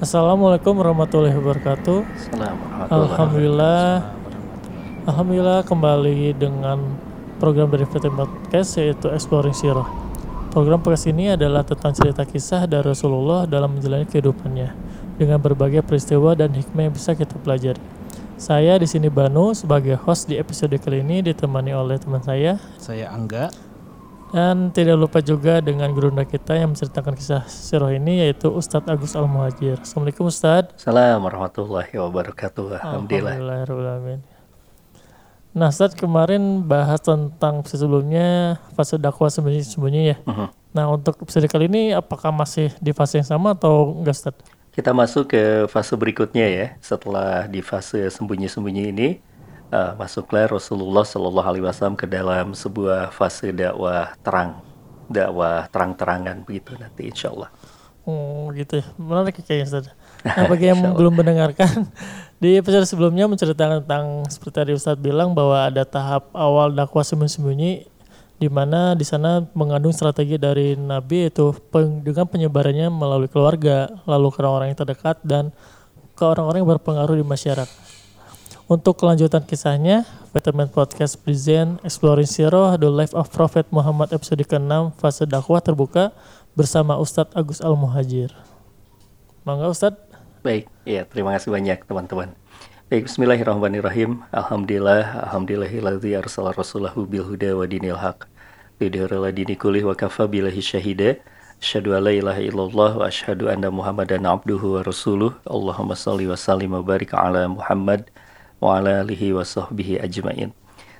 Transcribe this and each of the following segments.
Assalamualaikum warahmatullahi wabarakatuh. Alhamdulillah. Alhamdulillah kembali dengan program dari VT Podcast yaitu Exploring Sirah. Program podcast ini adalah tentang cerita kisah dari Rasulullah dalam menjalani kehidupannya dengan berbagai peristiwa dan hikmah yang bisa kita pelajari. Saya di sini Banu sebagai host di episode kali ini ditemani oleh teman saya Saya Angga. Dan tidak lupa juga dengan gurunda kita yang menceritakan kisah sirah ini yaitu Ustadz Agus Al Muhajir. Assalamualaikum Ustadz. Assalamualaikum warahmatullahi wabarakatuh. Alhamdulillah. Nah, Ustadz kemarin bahas tentang sebelumnya fase dakwah sembunyi-sembunyi ya. Mhm. Nah, untuk episode kali ini apakah masih di fase yang sama atau enggak, Ustadz? Kita masuk ke fase berikutnya ya. Setelah di fase sembunyi-sembunyi ini, uh, masuklah Rasulullah Shallallahu Alaihi Wasallam ke dalam sebuah fase dakwah terang, dakwah terang-terangan begitu nanti Insya Allah. Oh, gitu ya. Menarik kayaknya, Ustadz. Nah, bagi yang belum mendengarkan, di episode sebelumnya menceritakan tentang seperti tadi Ustadz bilang bahwa ada tahap awal dakwah sembunyi-sembunyi di mana di sana mengandung strategi dari Nabi yaitu peng- dengan penyebarannya melalui keluarga, lalu ke orang-orang yang terdekat dan ke orang-orang yang berpengaruh di masyarakat. Untuk kelanjutan kisahnya, Vitamin Podcast present Exploring Sirah, The Life of Prophet Muhammad episode ke-6 fase dakwah terbuka bersama Ustadz Agus Al Muhajir. Mangga Ustadz. Baik, ya terima kasih banyak teman-teman. Baik, Bismillahirrahmanirrahim. Alhamdulillah, alhamdulillahilladzi arsala rasulahu bil huda wa dinil haq. Lidhara dini kulih wa kafa billahi syahida. Asyhadu an la ilaha illallah wa asyhadu anna Muhammadan abduhu wa rasuluh. Allahumma salli wa sallim wa barik ala Muhammad wa.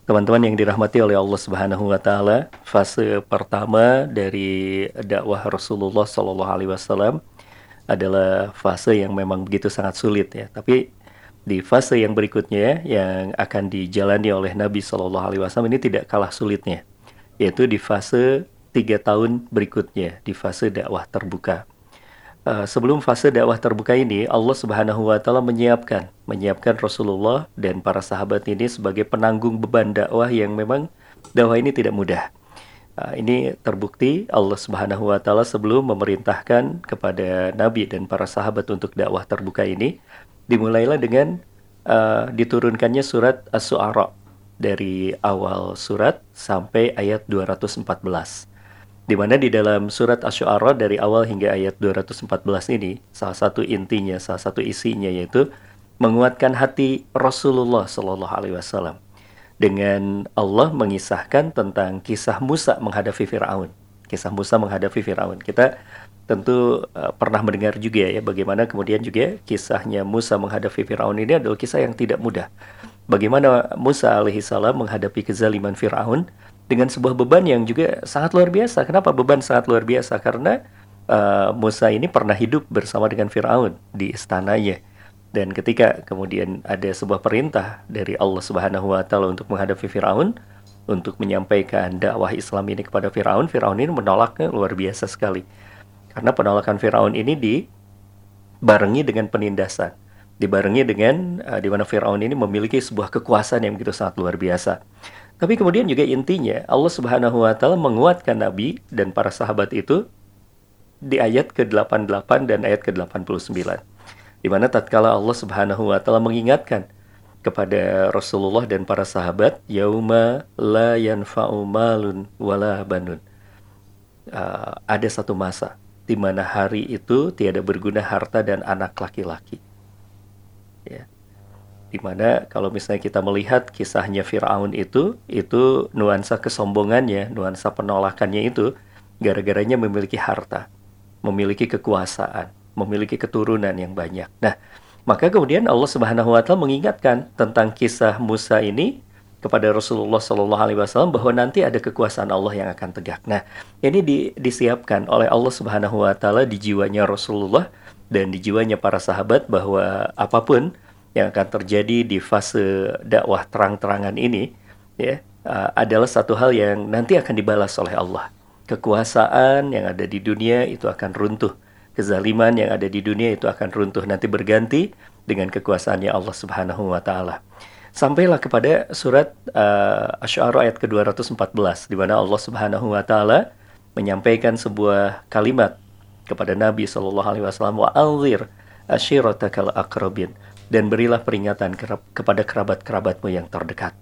Teman-teman yang dirahmati oleh Allah Subhanahu wa taala, fase pertama dari dakwah Rasulullah sallallahu alaihi wasallam adalah fase yang memang begitu sangat sulit ya. Tapi di fase yang berikutnya yang akan dijalani oleh Nabi Shallallahu Alaihi Wasallam ini tidak kalah sulitnya, yaitu di fase tiga tahun berikutnya di fase dakwah terbuka. Uh, sebelum fase dakwah terbuka ini, Allah Subhanahu Wa Taala menyiapkan, menyiapkan Rasulullah dan para sahabat ini sebagai penanggung beban dakwah yang memang dakwah ini tidak mudah. Uh, ini terbukti Allah Subhanahu wa taala sebelum memerintahkan kepada nabi dan para sahabat untuk dakwah terbuka ini dimulailah dengan uh, diturunkannya surat As-Su'ara dari awal surat sampai ayat 214. Di mana di dalam surat Asy-Syu'ara dari awal hingga ayat 214 ini salah satu intinya, salah satu isinya yaitu menguatkan hati Rasulullah Shallallahu alaihi wasallam dengan Allah mengisahkan tentang kisah Musa menghadapi Firaun. Kisah Musa menghadapi Firaun. Kita tentu uh, pernah mendengar juga ya bagaimana kemudian juga kisahnya Musa menghadapi Firaun ini adalah kisah yang tidak mudah. Bagaimana Musa alaihissalam menghadapi kezaliman Firaun dengan sebuah beban yang juga sangat luar biasa. Kenapa beban sangat luar biasa? Karena uh, Musa ini pernah hidup bersama dengan Firaun di istananya. Dan ketika kemudian ada sebuah perintah dari Allah Subhanahu wa taala untuk menghadapi Firaun, untuk menyampaikan dakwah Islam ini kepada Firaun, Firaun ini menolaknya luar biasa sekali. Karena penolakan Firaun ini dibarengi dengan penindasan, dibarengi dengan uh, di mana Firaun ini memiliki sebuah kekuasaan yang begitu sangat luar biasa. Tapi kemudian juga intinya Allah Subhanahu wa taala menguatkan nabi dan para sahabat itu di ayat ke-88 dan ayat ke-89 di mana tatkala Allah Subhanahu wa taala mengingatkan kepada Rasulullah dan para sahabat yauma la yanfa'u malun wala banun. Uh, ada satu masa di mana hari itu tiada berguna harta dan anak laki-laki. Ya. Di mana kalau misalnya kita melihat kisahnya Firaun itu, itu nuansa kesombongannya, nuansa penolakannya itu gara-garanya memiliki harta, memiliki kekuasaan, memiliki keturunan yang banyak. Nah, maka kemudian Allah Subhanahu wa taala mengingatkan tentang kisah Musa ini kepada Rasulullah Shallallahu alaihi wasallam bahwa nanti ada kekuasaan Allah yang akan tegak. Nah, ini di, disiapkan oleh Allah Subhanahu wa taala di jiwanya Rasulullah dan di jiwanya para sahabat bahwa apa pun yang akan terjadi di fase dakwah terang-terangan ini ya uh, adalah satu hal yang nanti akan dibalas oleh Allah. Kekuasaan yang ada di dunia itu akan runtuh kezaliman yang ada di dunia itu akan runtuh nanti berganti dengan kekuasaannya Allah Subhanahu wa taala. Sampailah kepada surat uh, Asy-Syu'ara ayat ke-214 di mana Allah Subhanahu wa taala menyampaikan sebuah kalimat kepada Nabi Shallallahu alaihi wasallam wa anzir ashiratakal akrabin dan berilah peringatan kepada kerabat-kerabatmu yang terdekat.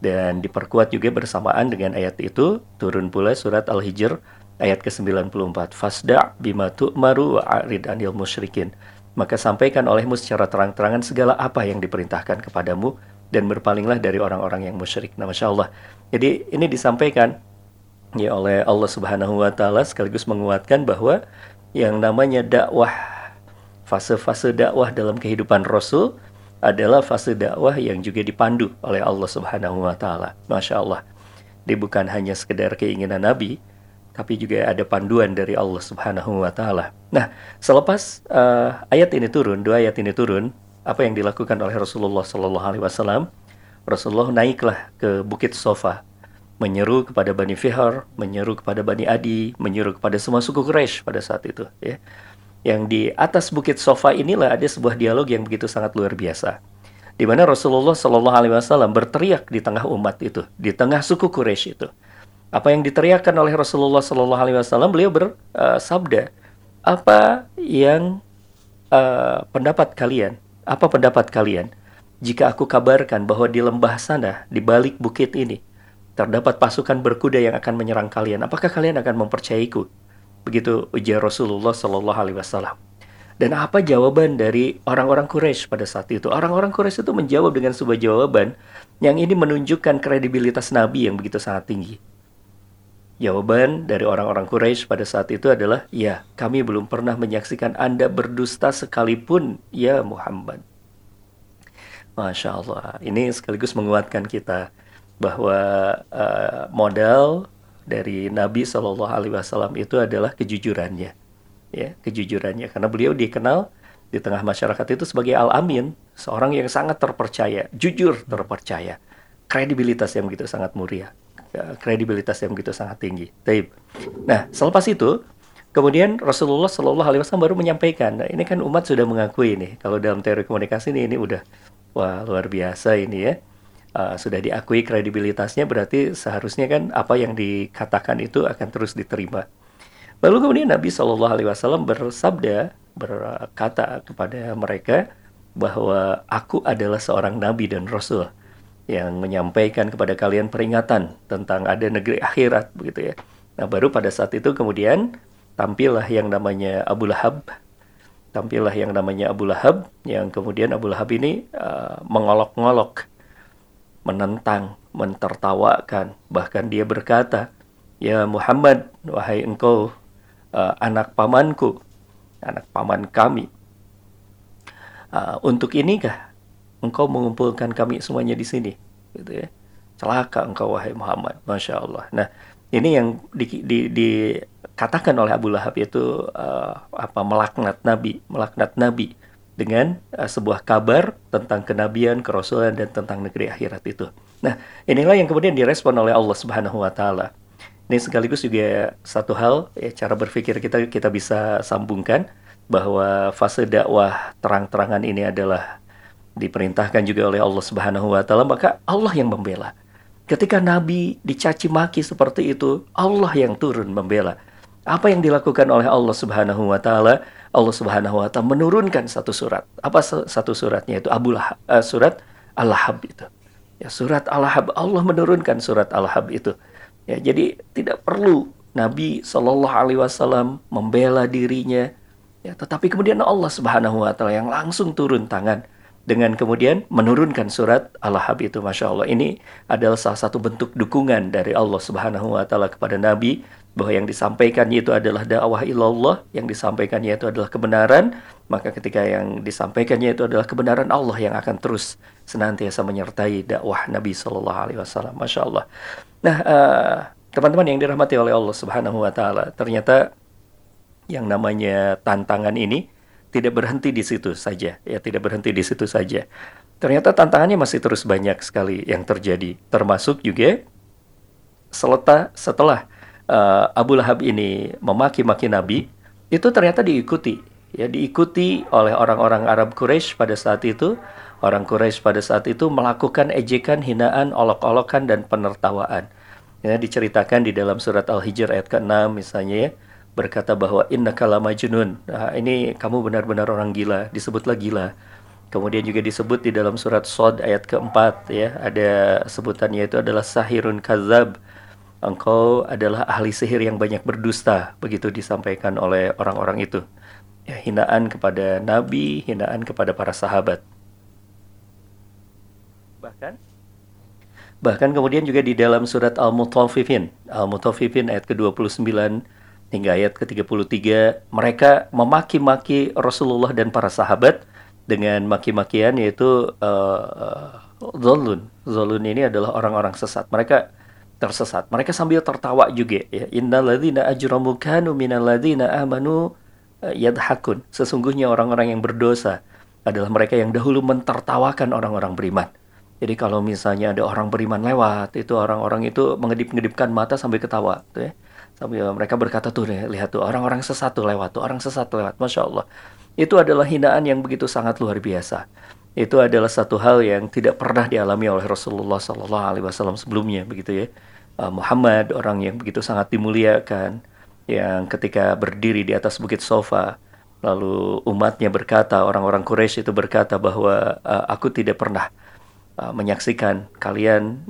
Dan diperkuat juga bersamaan dengan ayat itu, turun pula surat Al-Hijr ayat ke-94. Fasda' bima tu'maru wa'arid anil musyrikin. Maka sampaikan olehmu secara terang-terangan segala apa yang diperintahkan kepadamu dan berpalinglah dari orang-orang yang musyrik. Nah, Masya Allah. Jadi ini disampaikan ya oleh Allah Subhanahu wa taala sekaligus menguatkan bahwa yang namanya dakwah fase-fase dakwah dalam kehidupan Rasul adalah fase dakwah yang juga dipandu oleh Allah Subhanahu wa taala. Masya Allah. Dia bukan hanya sekedar keinginan Nabi, tapi juga ada panduan dari Allah Subhanahu wa taala. Nah, selepas uh, ayat ini turun, dua ayat ini turun, apa yang dilakukan oleh Rasulullah Sallallahu alaihi wasallam? Rasulullah naiklah ke Bukit Sofa, menyeru kepada Bani Fihar, menyeru kepada Bani Adi, menyeru kepada semua suku Quraisy pada saat itu, ya yang di atas bukit sofa inilah ada sebuah dialog yang begitu sangat luar biasa. Di mana Rasulullah Shallallahu Alaihi Wasallam berteriak di tengah umat itu, di tengah suku Quraisy itu. Apa yang diteriakkan oleh Rasulullah Shallallahu Alaihi Wasallam, beliau bersabda, apa yang uh, pendapat kalian? Apa pendapat kalian? Jika aku kabarkan bahwa di lembah sana, di balik bukit ini, terdapat pasukan berkuda yang akan menyerang kalian, apakah kalian akan mempercayaiku? Begitu ujar Rasulullah Shallallahu Alaihi Wasallam. Dan apa jawaban dari orang-orang Quraisy pada saat itu? Orang-orang Quraisy itu menjawab dengan sebuah jawaban yang ini menunjukkan kredibilitas Nabi yang begitu sangat tinggi. Jawaban dari orang-orang Quraisy pada saat itu adalah, ya, kami belum pernah menyaksikan Anda berdusta sekalipun, ya Muhammad. Masya Allah, ini sekaligus menguatkan kita bahwa uh, modal dari Nabi Shallallahu Alaihi Wasallam itu adalah kejujurannya, ya kejujurannya karena beliau dikenal di tengah masyarakat itu sebagai al amin, seorang yang sangat terpercaya, jujur terpercaya, kredibilitas yang begitu sangat mulia, ya, kredibilitas yang begitu sangat tinggi. Taib. Nah selepas itu Kemudian Rasulullah Shallallahu Alaihi Wasallam baru menyampaikan, nah, ini kan umat sudah mengakui nih, kalau dalam teori komunikasi ini ini udah wah luar biasa ini ya uh, sudah diakui kredibilitasnya berarti seharusnya kan apa yang dikatakan itu akan terus diterima. Lalu kemudian Nabi Shallallahu Alaihi Wasallam bersabda berkata kepada mereka bahwa aku adalah seorang nabi dan rasul yang menyampaikan kepada kalian peringatan tentang ada negeri akhirat begitu ya. Nah baru pada saat itu kemudian tampillah yang namanya Abu Lahab tampillah yang namanya Abu Lahab yang kemudian Abu Lahab ini uh, mengolok-ngolok menentang, mentertawakan, bahkan dia berkata, "Ya Muhammad, wahai engkau uh, anak pamanku, anak paman kami. Uh, untuk inikah engkau mengumpulkan kami semuanya di sini?" Gitu ya. Celaka engkau wahai Muhammad, masya Allah. Nah, ini yang di, di, dikatakan oleh Abu Lahab itu uh, apa melaknat Nabi, melaknat Nabi dengan uh, sebuah kabar tentang kenabian, kerasulan dan tentang negeri akhirat itu. Nah, inilah yang kemudian direspon oleh Allah Subhanahu wa taala. Ini sekaligus juga satu hal ya cara berpikir kita kita bisa sambungkan bahwa fase dakwah terang-terangan ini adalah diperintahkan juga oleh Allah Subhanahu wa taala, maka Allah yang membela. Ketika nabi dicaci maki seperti itu, Allah yang turun membela. Apa yang dilakukan oleh Allah Subhanahu wa taala? Allah Subhanahu wa taala menurunkan satu surat. Apa satu suratnya itu? Abu Lahab, uh, surat Al-Lahab itu. Ya, surat Al-Lahab Allah menurunkan surat Al-Lahab itu. Ya, jadi tidak perlu Nabi Shallallahu alaihi wasallam membela dirinya ya, tetapi kemudian Allah Subhanahu wa taala yang langsung turun tangan dengan kemudian menurunkan surat Al-Lahab itu Masya Allah ini adalah salah satu bentuk dukungan dari Allah Subhanahu wa taala kepada Nabi bahwa yang disampaikannya itu adalah dakwah ilallah, yang disampaikannya itu adalah kebenaran, maka ketika yang disampaikannya itu adalah kebenaran Allah yang akan terus senantiasa menyertai dakwah Nabi Shallallahu Alaihi Wasallam. Masya Allah. Nah, uh, teman-teman yang dirahmati oleh Allah Subhanahu Wa Taala, ternyata yang namanya tantangan ini tidak berhenti di situ saja, ya tidak berhenti di situ saja. Ternyata tantangannya masih terus banyak sekali yang terjadi, termasuk juga setelah setelah uh, Abu Lahab ini memaki-maki Nabi, itu ternyata diikuti. Ya, diikuti oleh orang-orang Arab Quraisy pada saat itu. Orang Quraisy pada saat itu melakukan ejekan, hinaan, olok-olokan dan penertawaan. Ya, diceritakan di dalam surat Al-Hijr ayat ke-6 misalnya ya, berkata bahwa inna kalama junun. Nah, ini kamu benar-benar orang gila, disebutlah gila. Kemudian juga disebut di dalam surat Sod ayat keempat ya, ada sebutannya itu adalah sahirun kazab. Engkau adalah ahli sihir yang banyak berdusta, begitu disampaikan oleh orang-orang itu. Ya, hinaan kepada nabi, hinaan kepada para sahabat. Bahkan Bahkan kemudian juga di dalam surat Al-Mutaffifin, Al-Mutaffifin ayat ke-29 hingga ayat ke-33, mereka memaki-maki Rasulullah dan para sahabat dengan maki-makian yaitu uh, zolun. Zolun ini adalah orang-orang sesat. Mereka tersesat. Mereka sambil tertawa juga ya. Innalladzina ajramu kanu minalladzina amanu eh, yadhakun. Sesungguhnya orang-orang yang berdosa adalah mereka yang dahulu mentertawakan orang-orang beriman. Jadi kalau misalnya ada orang beriman lewat, itu orang-orang itu mengedip-ngedipkan mata sambil ketawa, tuh ya. Sambil mereka berkata tuh lihat tuh orang-orang sesat tuh lewat tuh, orang sesat lewat, masya Allah. Itu adalah hinaan yang begitu sangat luar biasa. Itu adalah satu hal yang tidak pernah dialami oleh Rasulullah Sallallahu Alaihi Wasallam sebelumnya, begitu ya. Uh, Muhammad orang yang begitu sangat dimuliakan, yang ketika berdiri di atas bukit sofa, lalu umatnya berkata, orang-orang Quraisy itu berkata bahwa uh, aku tidak pernah Uh, menyaksikan kalian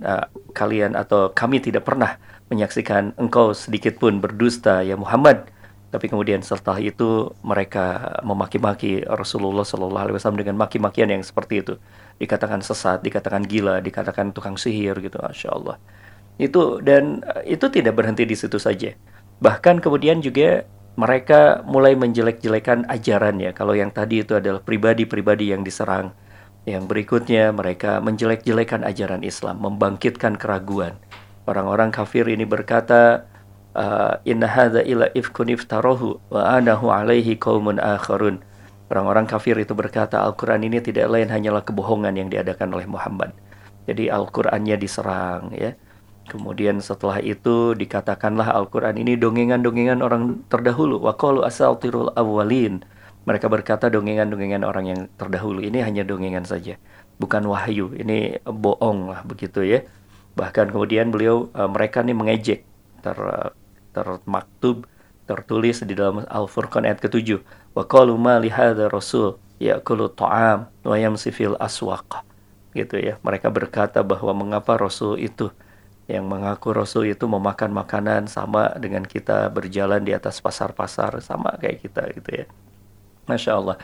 kalian atau kami tidak pernah menyaksikan engkau sedikit pun berdusta ya Muhammad. Tapi kemudian setelah itu mereka memaki-maki Rasulullah Shallallahu Alaihi Wasallam dengan maki-makian yang seperti itu. Dikatakan sesat dikatakan gila dikatakan tukang sihir gitu masya Allah itu dan uh, itu tidak berhenti di situ saja bahkan kemudian juga mereka mulai menjelek-jelekan ajaran ya kalau yang tadi itu adalah pribadi-pribadi yang diserang yang berikutnya mereka menjelek-jelekan ajaran Islam, membangkitkan keraguan. Orang-orang kafir ini berkata, ah, Inna hadza ila ifkun iftarohu wa anahu alaihi qaumun akharun. Orang-orang kafir itu berkata Al-Quran ini tidak lain hanyalah kebohongan yang diadakan oleh Muhammad. Jadi Al-Qurannya diserang ya. Kemudian setelah itu dikatakanlah Al-Quran ini dongengan-dongengan orang terdahulu. Wa qalu asaltirul awwalin mereka berkata dongengan-dongengan orang yang terdahulu ini hanya dongengan saja, bukan wahyu. Ini bohong lah begitu ya. Bahkan kemudian beliau uh, mereka nih mengejek ter termaktub tertulis di dalam Al-Furqan ayat ke-7. Wa qalu ma li rasul ya'kulu ta'am wa yamsi fil aswaq. Gitu ya. Mereka berkata bahwa mengapa rasul itu yang mengaku rasul itu memakan makanan sama dengan kita berjalan di atas pasar-pasar sama kayak kita gitu ya. Masya Allah.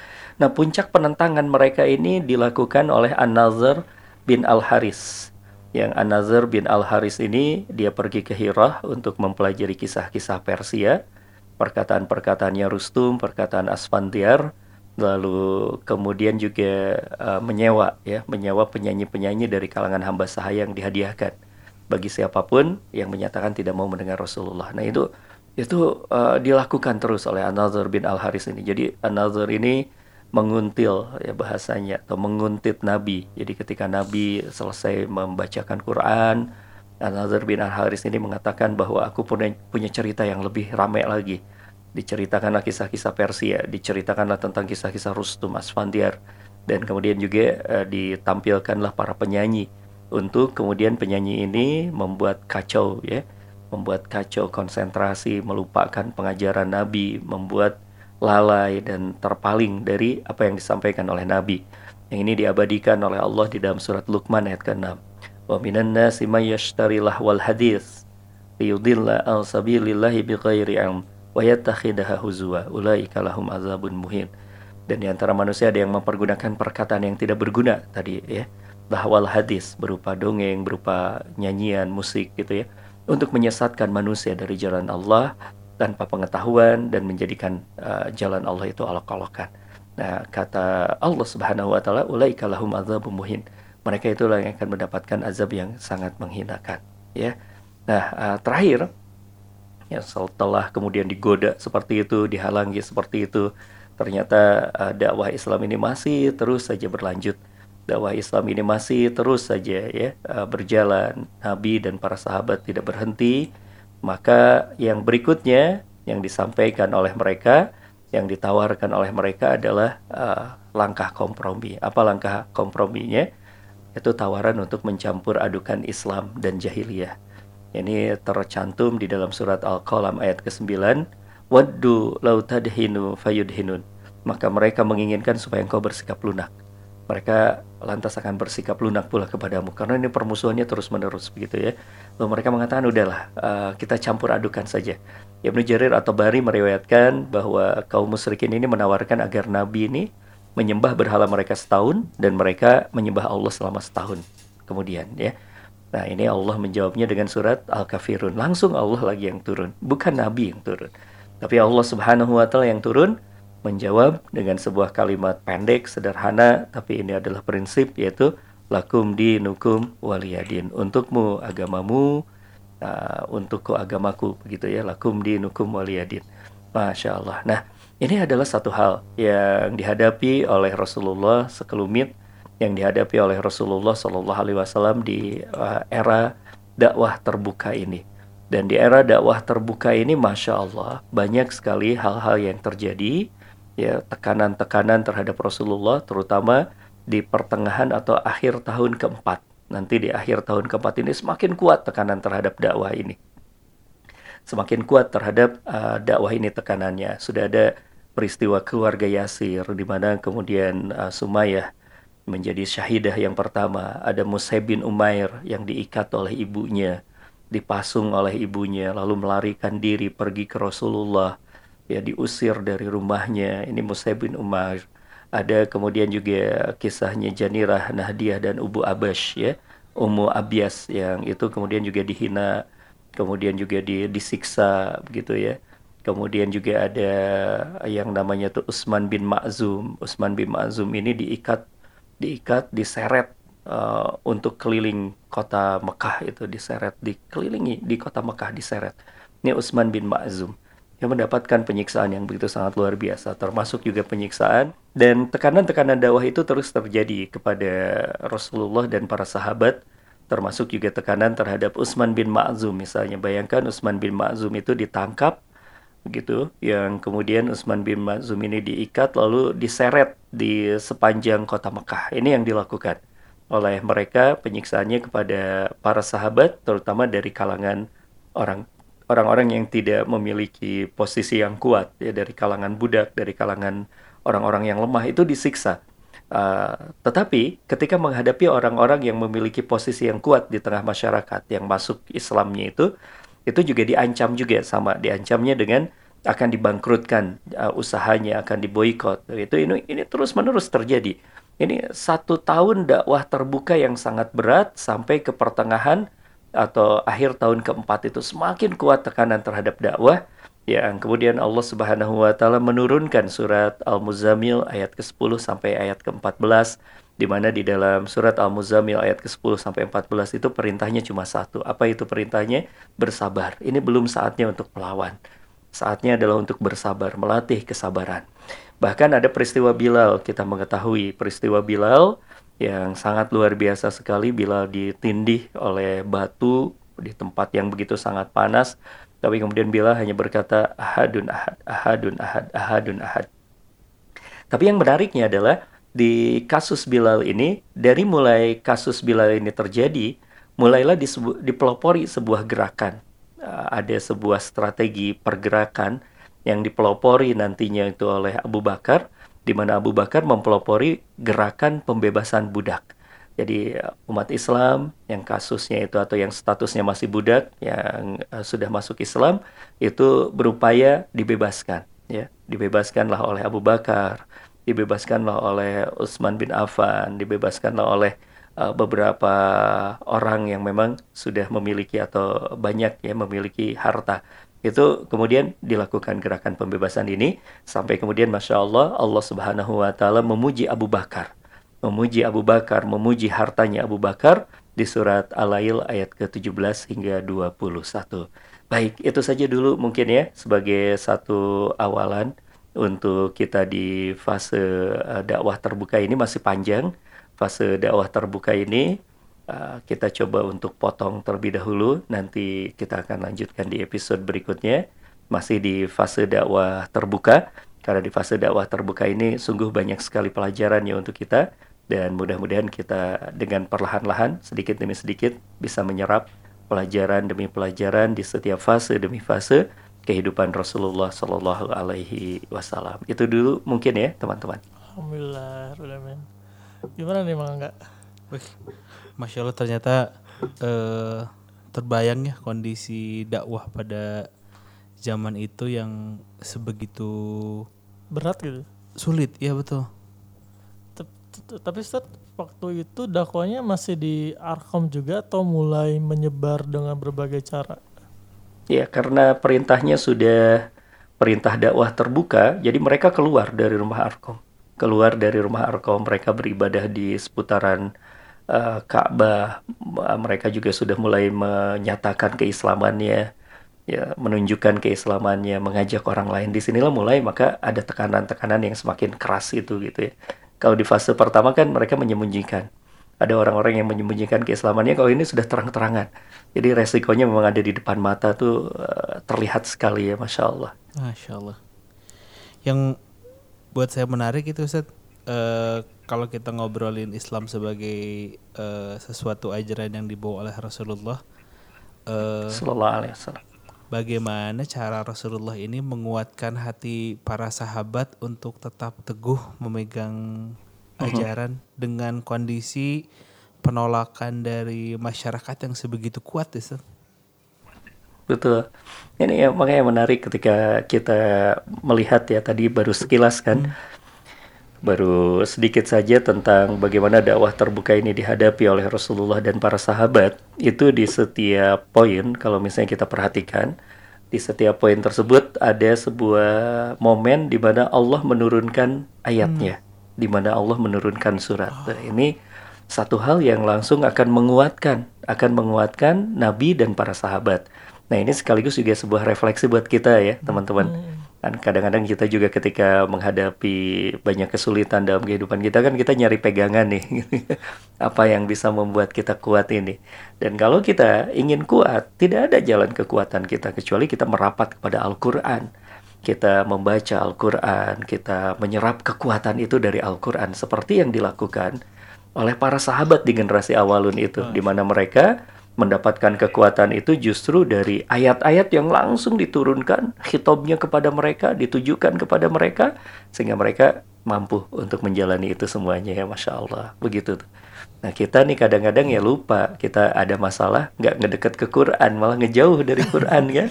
Nah puncak penentangan mereka ini dilakukan oleh An-Nazar bin Al-Haris. Yang An-Nazar bin Al-Haris ini dia pergi ke Hirah untuk mempelajari kisah-kisah Persia. Perkataan-perkataannya Rustum, perkataan Asfandiar. Lalu kemudian juga uh, menyewa ya, menyewa penyanyi-penyanyi dari kalangan hamba sahaya yang dihadiahkan bagi siapa pun yang menyatakan tidak mau mendengar Rasulullah. Nah itu itu uh, dilakukan terus oleh An-Nazar bin Al-Haris ini. Jadi An-Nazar ini menguntil ya bahasanya atau menguntit Nabi. Jadi ketika Nabi selesai membacakan Quran, An-Nazar bin Al-Haris ini mengatakan bahwa aku punya, punya cerita yang lebih ramai lagi. Diceritakanlah kisah-kisah Persia, diceritakanlah tentang kisah-kisah Rustum Asfandiar dan kemudian juga uh, ditampilkanlah para penyanyi untuk kemudian penyanyi ini membuat kacau ya membuat kacau konsentrasi, melupakan pengajaran Nabi, membuat lalai dan terpaling dari apa yang disampaikan oleh Nabi. Yang ini diabadikan oleh Allah di dalam surat Luqman ayat ke-6. Wa minan nasi may yashtari lahwal hadis liyudilla al sabilillahi bighairi ilm wa yattakhidaha huzwa ulaika lahum azabun muhin. Dan di antara manusia ada yang mempergunakan perkataan yang tidak berguna tadi ya. Lahwal hadis berupa dongeng, berupa nyanyian, musik gitu ya untuk menyesatkan manusia dari jalan Allah tanpa pengetahuan dan menjadikan uh, jalan Allah itu alok-alokan. Nah, kata Allah Subhanahu wa taala, "Ulaika lahum adzabun muhin." Mereka itulah yang akan mendapatkan azab yang sangat menghinakan, ya. Nah, uh, terakhir ya setelah kemudian digoda seperti itu, dihalangi seperti itu, ternyata uh, dakwah Islam ini masih terus saja berlanjut dakwah Islam ini masih terus saja ya eh, berjalan. Nabi dan para sahabat tidak berhenti. Maka yang berikutnya yang disampaikan oleh mereka, yang ditawarkan oleh mereka adalah uh, langkah kompromi. Apa langkah komprominya? Itu tawaran untuk mencampur adukan Islam dan jahiliyah. Ini tercantum di dalam surat Al-Qalam ayat ke-9. waddu lau tadhinu fayudhinun maka mereka menginginkan supaya engkau bersikap lunak mereka lantas akan bersikap lunak pula kepadamu karena ini permusuhannya terus menerus begitu ya lalu mereka mengatakan udahlah uh, kita campur adukan saja Ibnu Jarir atau Bari meriwayatkan bahwa kaum musyrikin ini menawarkan agar Nabi ini menyembah berhala mereka setahun dan mereka menyembah Allah selama setahun kemudian ya Nah ini Allah menjawabnya dengan surat Al-Kafirun. Langsung Allah lagi yang turun, bukan Nabi yang turun. Tapi Allah Subhanahu wa taala yang turun menjawab dengan sebuah kalimat pendek, sederhana, tapi ini adalah prinsip yaitu lakum dinukum waliyadin. Untukmu agamamu, uh, untukku agamaku begitu ya. Lakum dinukum waliyadin. Masya Allah. Nah, ini adalah satu hal yang dihadapi oleh Rasulullah sekelumit yang dihadapi oleh Rasulullah Shallallahu Alaihi Wasallam di uh, era dakwah terbuka ini. Dan di era dakwah terbuka ini, masya Allah, banyak sekali hal-hal yang terjadi, ya tekanan-tekanan terhadap Rasulullah, terutama di pertengahan atau akhir tahun keempat. Nanti di akhir tahun keempat ini semakin kuat tekanan terhadap dakwah ini. Semakin kuat terhadap uh, dakwah ini tekanannya. Sudah ada peristiwa keluarga Yasir, di mana kemudian uh, Sumayyah menjadi syahidah yang pertama. Ada Mus'ab bin Umair yang diikat oleh ibunya dipasung oleh ibunya lalu melarikan diri pergi ke Rasulullah ya diusir dari rumahnya. Ini Mus'ab bin Umar. Ada kemudian juga kisahnya Janirah Nahdiyah dan Ubu Abash ya. Ummu Abias yang itu kemudian juga dihina kemudian juga di, disiksa begitu ya. Kemudian juga ada yang namanya tuh Usman bin Ma'zum. Usman bin Ma'zum ini diikat diikat diseret uh, untuk keliling kota Mekah itu diseret dikelilingi di kota Mekah diseret. Ini Utsman bin Ma'zum yang mendapatkan penyiksaan yang begitu sangat luar biasa termasuk juga penyiksaan. Dan tekanan-tekanan dakwah itu terus terjadi kepada Rasulullah dan para sahabat termasuk juga tekanan terhadap Utsman bin Ma'zum. Misalnya bayangkan Utsman bin Ma'zum itu ditangkap begitu yang kemudian Utsman bin Ma'zum ini diikat lalu diseret di sepanjang kota Mekah. Ini yang dilakukan oleh mereka penyiksaannya kepada para sahabat terutama dari kalangan orang orang-orang yang tidak memiliki posisi yang kuat ya dari kalangan budak dari kalangan orang-orang yang lemah itu disiksa. Uh, tetapi ketika menghadapi orang-orang yang memiliki posisi yang kuat di tengah masyarakat yang masuk Islamnya itu itu juga diancam juga sama diancamnya dengan akan dibangkrutkan uh, usahanya akan diboykot itu ini ini terus menerus terjadi. Ini satu tahun dakwah terbuka yang sangat berat sampai ke pertengahan atau akhir tahun keempat itu semakin kuat tekanan terhadap dakwah yang kemudian Allah Subhanahu wa taala menurunkan surat Al-Muzammil ayat ke-10 sampai ayat ke-14 di mana di dalam surat Al-Muzammil ayat ke-10 sampai 14 itu perintahnya cuma satu. Apa itu perintahnya? Bersabar. Ini belum saatnya untuk melawan. Saatnya adalah untuk bersabar, melatih kesabaran. Bahkan ada peristiwa Bilal, kita mengetahui peristiwa Bilal yang sangat luar biasa sekali. Bilal ditindih oleh batu di tempat yang begitu sangat panas. Tapi kemudian Bilal hanya berkata, ahadun ahad, ahadun ahad, ahadun ahad. Tapi yang menariknya adalah di kasus Bilal ini, dari mulai kasus Bilal ini terjadi, mulailah dipelopori sebuah gerakan. Ada sebuah strategi pergerakan yang dipelopori nantinya itu oleh Abu Bakar, di mana Abu Bakar mempelopori gerakan pembebasan budak. Jadi umat Islam yang kasusnya itu atau yang statusnya masih budak yang uh, sudah masuk Islam itu berupaya dibebaskan ya dibebaskanlah oleh Abu Bakar dibebaskanlah oleh Utsman bin Affan dibebaskanlah oleh uh, beberapa orang yang memang sudah memiliki atau banyak ya memiliki harta itu kemudian dilakukan gerakan pembebasan ini sampai kemudian masya Allah Allah Subhanahu Wa Taala memuji Abu Bakar. Memuji Abu Bakar memuji hartanya Abu Bakar di surat Al-Lail ayat ke-17 hingga 21 baik itu saja dulu mungkin ya sebagai satu awalan untuk kita di fase uh, dakwah terbuka ini masih panjang. Fase dakwah terbuka ini Uh, kita coba untuk potong terlebih dahulu. Nanti kita akan lanjutkan di episode berikutnya. Masih di fase dakwah terbuka. Karena di fase dakwah terbuka ini sungguh banyak sekali pelajaran ya untuk kita. Dan mudah-mudahan kita dengan perlahan-lahan, sedikit demi sedikit, bisa menyerap pelajaran demi pelajaran di setiap fase demi fase. kehidupan Rasulullah Shallallahu Alaihi Wasallam. Itu dulu mungkin ya teman-teman. Alhamdulillah. Gimana nih Mang enggak? Masya Allah ternyata eh, terbayang ya kondisi dakwah pada zaman itu yang sebegitu berat gitu. Sulit, ya betul. Tapi Ustaz, waktu itu dakwanya masih di Arkom juga atau mulai menyebar dengan berbagai cara? Ya, karena perintahnya sudah perintah dakwah terbuka, jadi mereka keluar dari rumah Arkom. Keluar dari rumah Arkom, mereka beribadah di seputaran uh, Ka'bah. Mereka juga sudah mulai menyatakan keislamannya ya menunjukkan keislamannya, mengajak orang lain. Di sinilah mulai maka ada tekanan-tekanan yang semakin keras itu gitu ya. Kalau di fase pertama kan mereka menyembunyikan. Ada orang-orang yang menyembunyikan keislamannya kalau ini sudah terang-terangan. Jadi resikonya memang ada di depan mata tuh uh, terlihat sekali ya Masya Allah. Masya Allah. Yang buat saya menarik itu Ustaz, uh, kalau kita ngobrolin Islam sebagai uh, sesuatu ajaran yang dibawa oleh Rasulullah. Uh, Sallallahu alaihi wasallam bagaimana cara Rasulullah ini menguatkan hati para sahabat untuk tetap teguh memegang uh-huh. ajaran dengan kondisi penolakan dari masyarakat yang sebegitu kuat itu. Betul. Ini ya makanya menarik ketika kita melihat ya tadi baru sekilas kan. Hmm baru sedikit saja tentang bagaimana dakwah terbuka ini dihadapi oleh Rasulullah dan para sahabat. Itu di setiap poin, kalau misalnya kita perhatikan, di setiap poin tersebut ada sebuah momen di mana Allah menurunkan ayatnya, hmm. di mana Allah menurunkan surat. Nah, ini satu hal yang langsung akan menguatkan, akan menguatkan Nabi dan para sahabat. Nah ini sekaligus juga sebuah refleksi buat kita ya teman-teman. Hmm kan kadang-kadang kita juga ketika menghadapi banyak kesulitan dalam kehidupan kita kan kita nyari pegangan nih. Apa yang bisa membuat kita kuat ini. Dan kalau kita ingin kuat tidak ada jalan kekuatan kita kecuali kita merapat kepada Al-Quran. Kita membaca Al-Quran kita menyerap kekuatan itu dari Al-Quran seperti yang dilakukan oleh para sahabat di generasi awalun itu di mana mereka mendapatkan kekuatan itu justru dari ayat-ayat yang langsung diturunkan hitobnya kepada mereka, ditujukan kepada mereka sehingga mereka mampu untuk menjalani itu semuanya ya Masya Allah. Begitu Nah kita nih kadang-kadang ya lupa kita ada masalah nggak ngedeket ke Quran malah ngejauh dari Quran kan?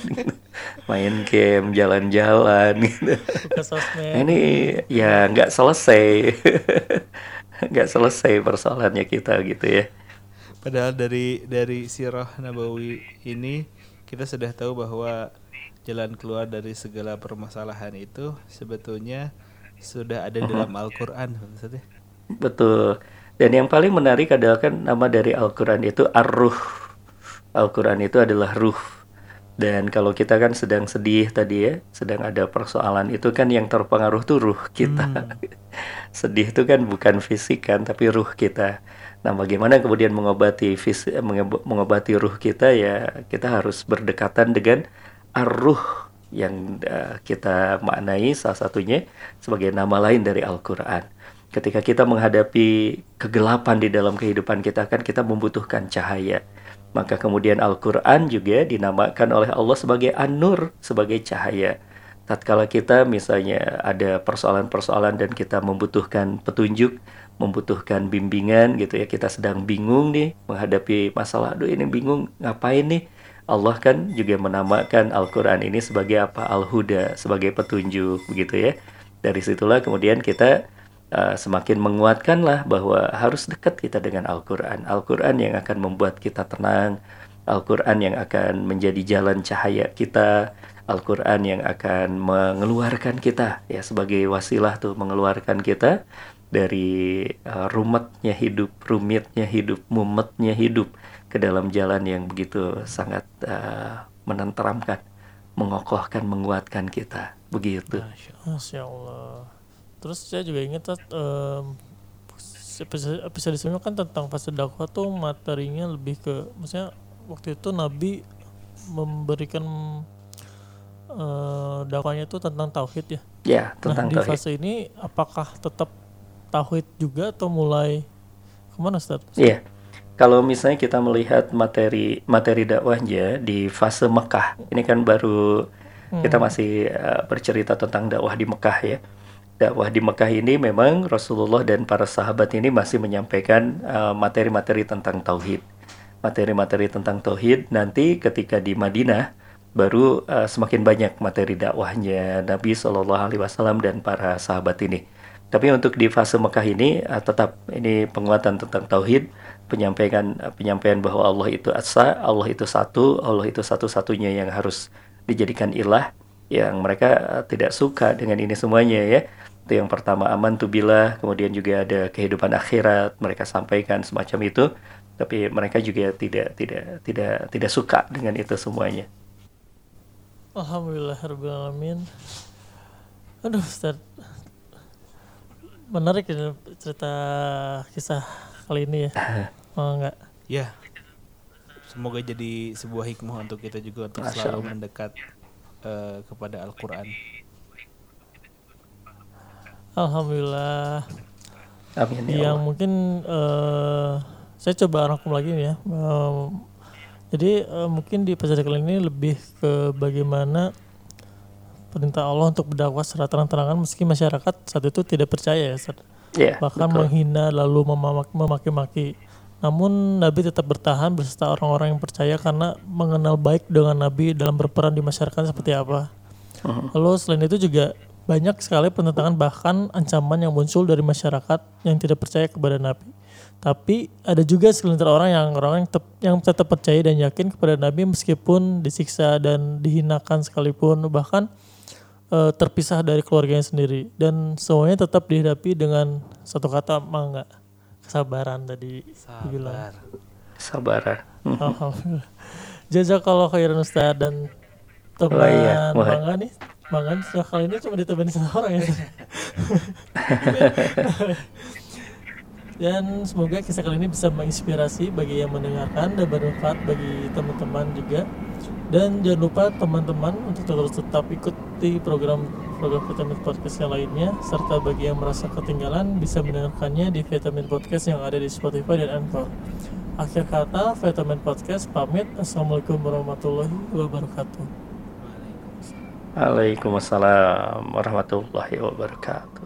Main game jalan-jalan gitu. Nah, ini ya nggak selesai. Nggak selesai persoalannya kita gitu ya. Padahal dari dari sirah Nabawi ini kita sudah tahu bahwa jalan keluar dari segala permasalahan itu sebetulnya sudah ada dalam Al-Qur'an maksudnya. Betul. Dan yang paling menarik adalah kan nama dari Al-Qur'an itu Ar-Ruh. Al-Qur'an itu adalah ruh. Dan kalau kita kan sedang sedih tadi ya, sedang ada persoalan itu kan yang terpengaruh tuh ruh kita. Hmm. sedih itu kan bukan fisik kan, tapi ruh kita. Nah, bagaimana kemudian mengobati vis, mengobati ruh kita ya kita harus berdekatan dengan ar-ruh yang uh, kita maknai salah satunya sebagai nama lain dari Al-Qur'an. Ketika kita menghadapi kegelapan di dalam kehidupan kita kan kita membutuhkan cahaya. Maka kemudian Al-Qur'an juga dinamakan oleh Allah sebagai An-Nur, sebagai cahaya. Tatkala kita misalnya ada persoalan-persoalan dan kita membutuhkan petunjuk, membutuhkan bimbingan gitu ya kita sedang bingung nih menghadapi masalah aduh ini bingung ngapain nih? Allah kan juga menamakan Al-Quran ini sebagai apa? Al-Huda sebagai petunjuk begitu ya. Dari situlah kemudian kita uh, semakin menguatkan lah bahwa harus dekat kita dengan Al-Quran Al-Quran yang akan membuat kita tenang Al-Quran yang akan menjadi jalan cahaya kita Al-Quran yang akan mengeluarkan kita ya sebagai wasilah tuh mengeluarkan kita dari uh, rumetnya hidup, rumitnya hidup, mumetnya hidup ke dalam jalan yang begitu sangat uh, menenteramkan, mengokohkan, menguatkan kita. Begitu. Masya Allah. Terus saya juga ingat um, episode sebelumnya kan tentang fase dakwah tuh materinya lebih ke maksudnya waktu itu Nabi memberikan uh, dakwahnya itu tentang tauhid ya. Ya, tentang nah, di fase ini apakah tetap tauhid juga atau mulai ke mana Ustaz? Iya. Kalau misalnya kita melihat materi materi dakwahnya di fase Mekah, ini kan baru Kita masih uh, bercerita tentang dakwah di Mekah ya. Dakwah di Mekah ini memang Rasulullah dan para sahabat ini masih menyampaikan uh, materi-materi uh, tentang tauhid. Materi-materi tentang tauhid nanti ketika di Madinah baru uh, semakin banyak materi dakwahnya Nabi Shallallahu Alaihi Wasallam dan para sahabat ini. Tapi untuk di fase Mekah ini uh, tetap ini penguatan tentang tauhid, penyampaian uh, penyampaian bahwa Allah itu asa, Allah itu satu, Allah itu satu-satunya yang harus dijadikan ilah yang mereka uh, tidak suka dengan ini semuanya ya. Itu yang pertama aman tuh bila kemudian juga ada kehidupan akhirat mereka sampaikan semacam itu. Tapi mereka juga tidak tidak tidak tidak suka dengan itu semuanya. Alhamdulillah alamin. Aduh Ustaz. Menarik ya cerita kisah kali ini ya. Oh enggak ya. Semoga jadi sebuah hikmah untuk kita juga untuk selalu mendekat uh, kepada Al-Quran Alhamdulillah. Amin ya Yang mungkin uh, saya coba rangkum lagi nih ya. Um, jadi uh, mungkin di episode kali ini lebih ke bagaimana perintah Allah untuk berdakwah secara terang-terangan meski masyarakat saat itu tidak percaya ya, Yeah, bahkan betul. menghina lalu memaki-maki. Namun Nabi tetap bertahan beserta orang-orang yang percaya karena mengenal baik dengan Nabi dalam berperan di masyarakat seperti apa. Uh -huh. Lalu selain itu juga banyak sekali penentangan bahkan ancaman yang muncul dari masyarakat yang tidak percaya kepada Nabi. Tapi ada juga segelintir orang yang orang yang, tetap, yang tetap percaya dan yakin kepada Nabi meskipun disiksa dan dihinakan sekalipun bahkan e, terpisah dari keluarganya sendiri dan semuanya tetap dihadapi dengan satu kata mangga kesabaran tadi Sabar. bilang. Sabaran. Alhamdulillah. Jazakallah khairan Ustaz dan teman oh, iya. mangga nih Mangan kali ini cuma ditemenin satu orang ya. dan semoga kisah kali ini bisa menginspirasi bagi yang mendengarkan dan bermanfaat bagi teman-teman juga. Dan jangan lupa teman-teman untuk terus tetap ikuti program program Vitamin Podcast yang lainnya serta bagi yang merasa ketinggalan bisa mendengarkannya di Vitamin Podcast yang ada di Spotify dan Anchor. Akhir kata, Vitamin Podcast pamit. Assalamualaikum warahmatullahi wabarakatuh. Waalaikumsalam warahmatullahi wabarakatuh.